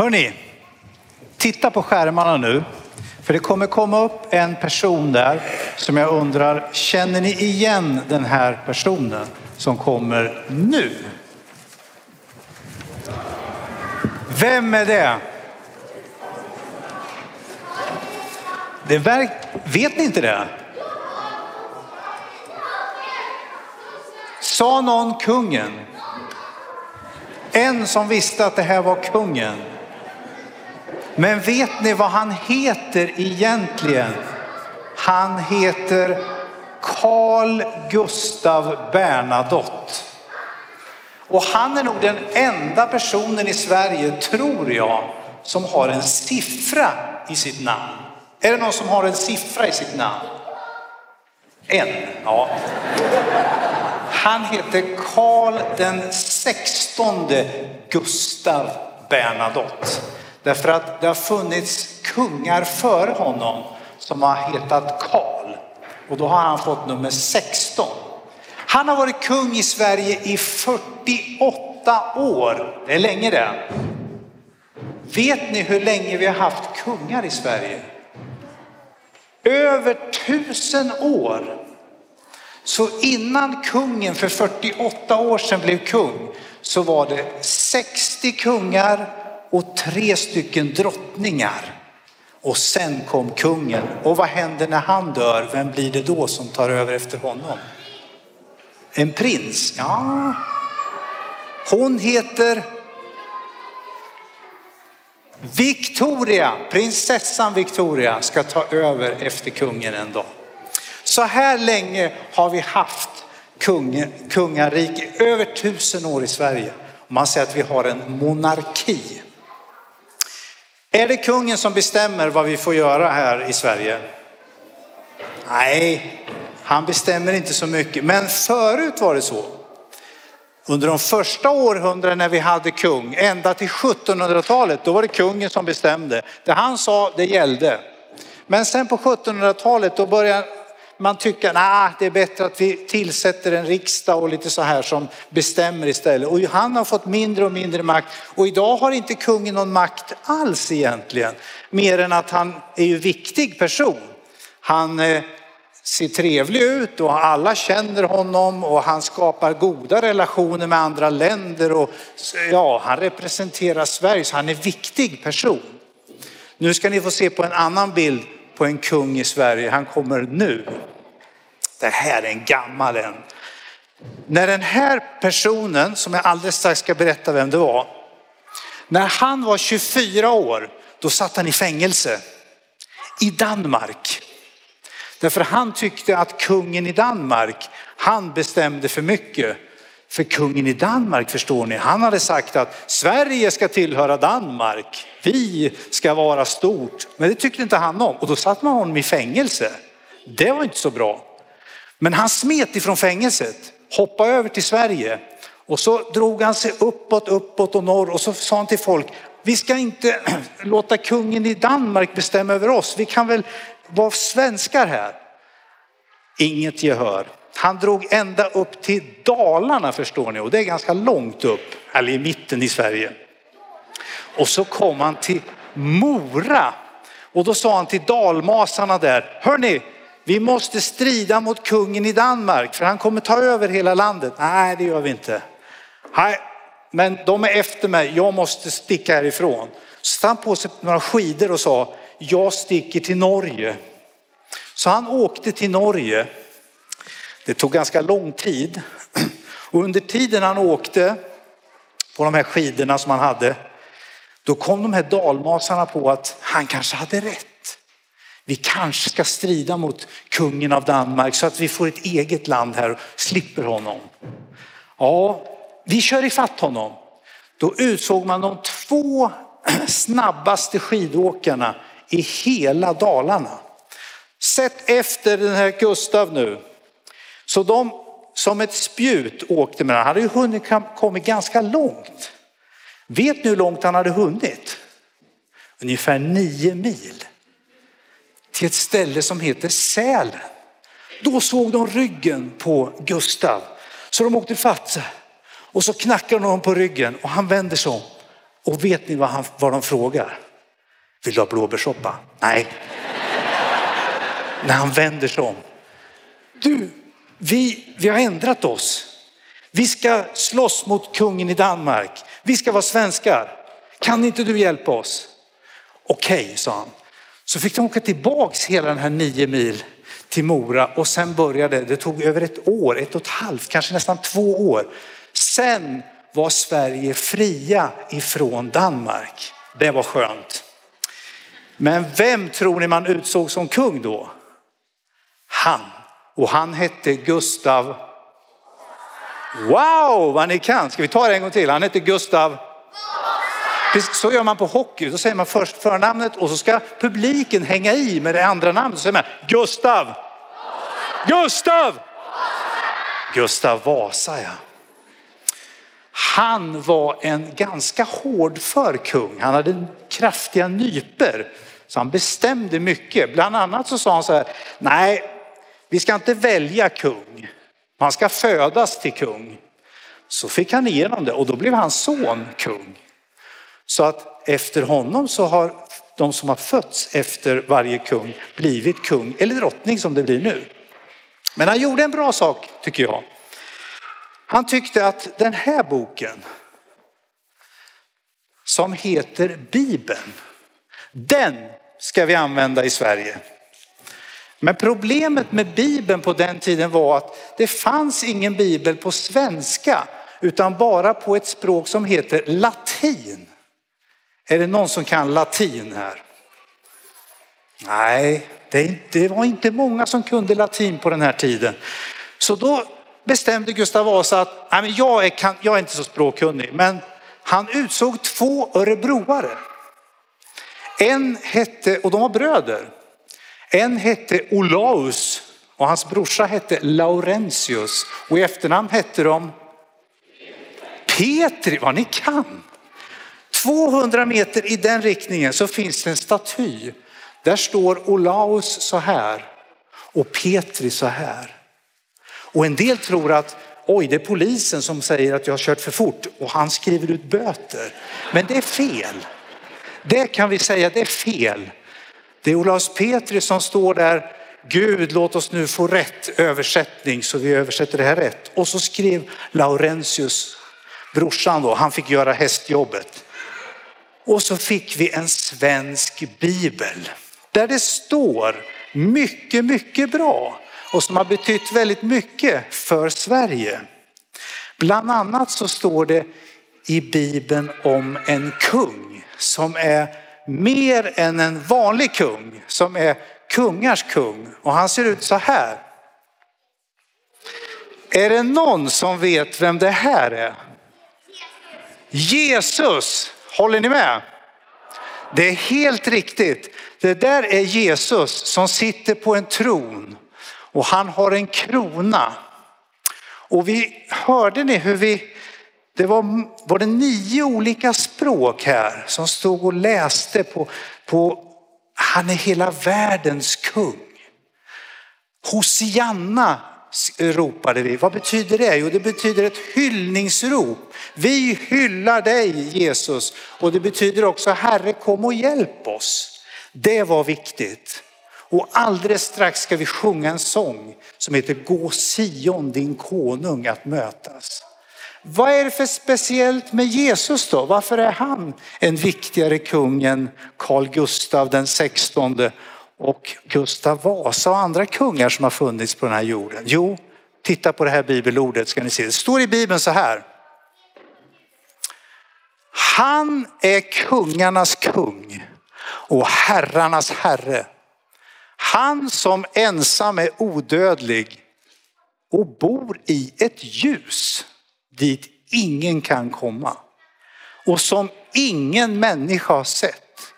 Hörni, titta på skärmarna nu. För det kommer komma upp en person där som jag undrar, känner ni igen den här personen som kommer nu? Vem är det? det verk... Vet ni inte det? Sa någon kungen? En som visste att det här var kungen. Men vet ni vad han heter egentligen? Han heter Carl Gustav Bernadotte. Och han är nog den enda personen i Sverige, tror jag, som har en siffra i sitt namn. Är det någon som har en siffra i sitt namn? En, ja. Han heter Karl den sextonde Gustav Bernadotte. Därför att det har funnits kungar före honom som har hetat Karl. Och då har han fått nummer 16. Han har varit kung i Sverige i 48 år. Det är länge det. Vet ni hur länge vi har haft kungar i Sverige? Över tusen år. Så innan kungen för 48 år sedan blev kung så var det 60 kungar och tre stycken drottningar. Och sen kom kungen. Och vad händer när han dör? Vem blir det då som tar över efter honom? En prins? Ja. Hon heter Victoria, prinsessan Victoria ska ta över efter kungen en dag. Så här länge har vi haft kung, kungarike, över tusen år i Sverige. Man säger att vi har en monarki. Är det kungen som bestämmer vad vi får göra här i Sverige? Nej, han bestämmer inte så mycket. Men förut var det så. Under de första århundradena när vi hade kung, ända till 1700-talet, då var det kungen som bestämde. Det han sa, det gällde. Men sen på 1700-talet, då började man tycker nah, det är bättre att vi tillsätter en riksdag och lite så här som bestämmer istället. Och han har fått mindre och mindre makt. Och idag har inte kungen någon makt alls egentligen. Mer än att han är ju viktig person. Han eh, ser trevlig ut och alla känner honom och han skapar goda relationer med andra länder och ja, han representerar Sverige så han är en viktig person. Nu ska ni få se på en annan bild på en kung i Sverige. Han kommer nu. Det här är en gammal en. När den här personen, som jag alldeles strax ska berätta vem det var, när han var 24 år, då satt han i fängelse i Danmark. Därför han tyckte att kungen i Danmark, han bestämde för mycket. För kungen i Danmark förstår ni, han hade sagt att Sverige ska tillhöra Danmark. Vi ska vara stort. Men det tyckte inte han om och då satte man honom i fängelse. Det var inte så bra. Men han smet ifrån fängelset, hoppade över till Sverige och så drog han sig uppåt, uppåt och norr och så sa han till folk, vi ska inte låta kungen i Danmark bestämma över oss. Vi kan väl vara svenskar här. Inget gehör. Han drog ända upp till Dalarna förstår ni och det är ganska långt upp, eller i mitten i Sverige. Och så kom han till Mora och då sa han till dalmasarna där, hörni, vi måste strida mot kungen i Danmark för han kommer ta över hela landet. Nej, det gör vi inte. Nej, men de är efter mig, jag måste sticka härifrån. Så han på sig några skidor och sa, jag sticker till Norge. Så han åkte till Norge. Det tog ganska lång tid. Och under tiden han åkte på de här skidorna som han hade, då kom de här dalmasarna på att han kanske hade rätt. Vi kanske ska strida mot kungen av Danmark så att vi får ett eget land här och slipper honom. Ja, vi kör ifatt honom. Då utsåg man de två snabbaste skidåkarna i hela Dalarna. Sätt efter den här Gustav nu. Så de som ett spjut åkte med. Han hade ju hunnit kommit ganska långt. Vet ni hur långt han hade hunnit? Ungefär nio mil till ett ställe som heter Sälen. Då såg de ryggen på Gustav. Så de åkte fatt och så knackade de honom på ryggen och han vänder sig om. Och vet ni vad, han, vad de frågar? Vill du ha blåbärssoppa? Nej. När han vänder sig om. Du, vi, vi har ändrat oss. Vi ska slåss mot kungen i Danmark. Vi ska vara svenskar. Kan inte du hjälpa oss? Okej, okay, sa han. Så fick de åka tillbaks hela den här nio mil till Mora och sen började, det tog över ett år, ett och ett halvt, kanske nästan två år. Sen var Sverige fria ifrån Danmark. Det var skönt. Men vem tror ni man utsåg som kung då? Han. Och han hette Gustav. Wow, vad ni kan. Ska vi ta det en gång till? Han hette Gustav. Så gör man på hockey. Då säger man först förnamnet och så ska publiken hänga i med det andra namnet. Så säger man Gustav. Gustav. Gustav Vasa ja. Han var en ganska hårdför kung. Han hade kraftiga nyper. Så han bestämde mycket. Bland annat så sa han så här, nej, vi ska inte välja kung. Man ska födas till kung. Så fick han igenom det och då blev hans son kung. Så att efter honom så har de som har fötts efter varje kung blivit kung eller drottning som det blir nu. Men han gjorde en bra sak tycker jag. Han tyckte att den här boken som heter Bibeln, den ska vi använda i Sverige. Men problemet med Bibeln på den tiden var att det fanns ingen bibel på svenska utan bara på ett språk som heter latin. Är det någon som kan latin här? Nej, det var inte många som kunde latin på den här tiden. Så då bestämde Gustav Vasa att nej, jag, är, kan, jag är inte så språkkunnig, men han utsåg två örebroare. En hette, och de var bröder, en hette Olaus och hans brorsa hette Laurentius och i efternamn hette de Petri, vad ni kan. 200 meter i den riktningen så finns det en staty. Där står Olaus så här och Petri så här. Och en del tror att oj, det är polisen som säger att jag har kört för fort och han skriver ut böter. Men det är fel. Det kan vi säga, det är fel. Det är Olaus Petri som står där, Gud låt oss nu få rätt översättning så vi översätter det här rätt. Och så skrev Laurentius, brorsan då, han fick göra hästjobbet. Och så fick vi en svensk bibel där det står mycket, mycket bra och som har betytt väldigt mycket för Sverige. Bland annat så står det i Bibeln om en kung som är mer än en vanlig kung, som är kungars kung. Och han ser ut så här. Är det någon som vet vem det här är? Jesus, håller ni med? Det är helt riktigt. Det där är Jesus som sitter på en tron och han har en krona. Och vi hörde ni hur vi, det var, var det nio olika språk här som stod och läste på, på han är hela världens kung. Hosianna ropade vi. Vad betyder det? Jo, det betyder ett hyllningsrop. Vi hyllar dig Jesus och det betyder också Herre kom och hjälp oss. Det var viktigt. Och alldeles strax ska vi sjunga en sång som heter Gå Sion din konung att mötas. Vad är det för speciellt med Jesus då? Varför är han en viktigare kung än Carl Gustav den 16 och Gustav Vasa och andra kungar som har funnits på den här jorden? Jo, titta på det här bibelordet ska ni se. Det står i bibeln så här. Han är kungarnas kung och herrarnas herre. Han som ensam är odödlig och bor i ett ljus dit ingen kan komma och som ingen människa har sett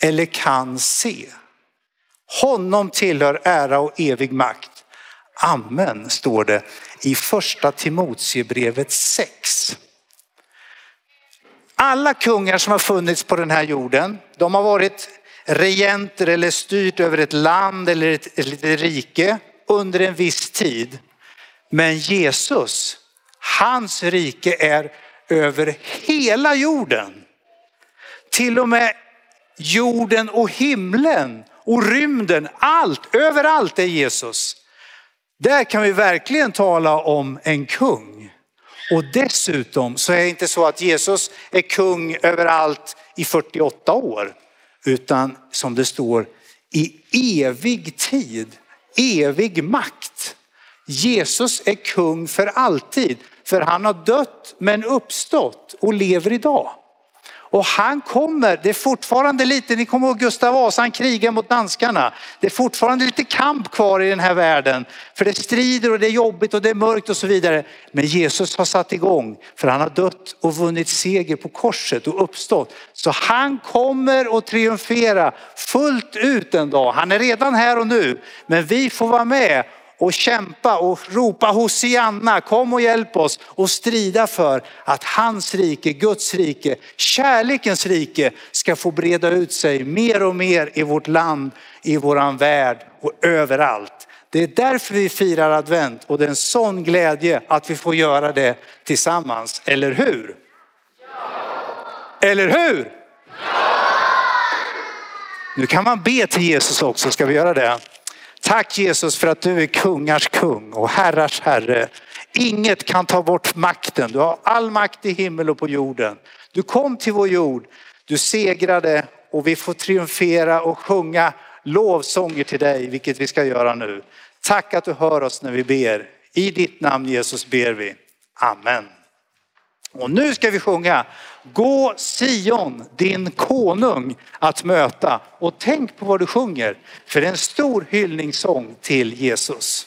eller kan se. Honom tillhör ära och evig makt. Amen står det i första Timoteusbrevet 6. Alla kungar som har funnits på den här jorden, de har varit regenter eller styrt över ett land eller ett, ett rike under en viss tid. Men Jesus, hans rike är över hela jorden. till och med jorden och himlen och rymden, allt, överallt är Jesus. Där kan vi verkligen tala om en kung. Och dessutom så är det inte så att Jesus är kung överallt i 48 år, utan som det står i evig tid, evig makt. Jesus är kung för alltid, för han har dött men uppstått och lever idag. Och han kommer, det är fortfarande lite, ni kommer ihåg Gustav Vasa, han krigar mot danskarna. Det är fortfarande lite kamp kvar i den här världen. För det strider och det är jobbigt och det är mörkt och så vidare. Men Jesus har satt igång, för han har dött och vunnit seger på korset och uppstått. Så han kommer att triumfera fullt ut en dag. Han är redan här och nu, men vi får vara med och kämpa och ropa Hosianna, kom och hjälp oss och strida för att hans rike, Guds rike, kärlekens rike ska få breda ut sig mer och mer i vårt land, i våran värld och överallt. Det är därför vi firar advent och det är en sån glädje att vi får göra det tillsammans, eller hur? Ja. Eller hur? Ja. Nu kan man be till Jesus också, ska vi göra det? Tack Jesus för att du är kungars kung och herrars herre. Inget kan ta bort makten. Du har all makt i himmel och på jorden. Du kom till vår jord, du segrade och vi får triumfera och sjunga lovsånger till dig, vilket vi ska göra nu. Tack att du hör oss när vi ber. I ditt namn Jesus ber vi. Amen. Och nu ska vi sjunga Gå Sion, din konung att möta. Och tänk på vad du sjunger, för det är en stor hyllningssång till Jesus.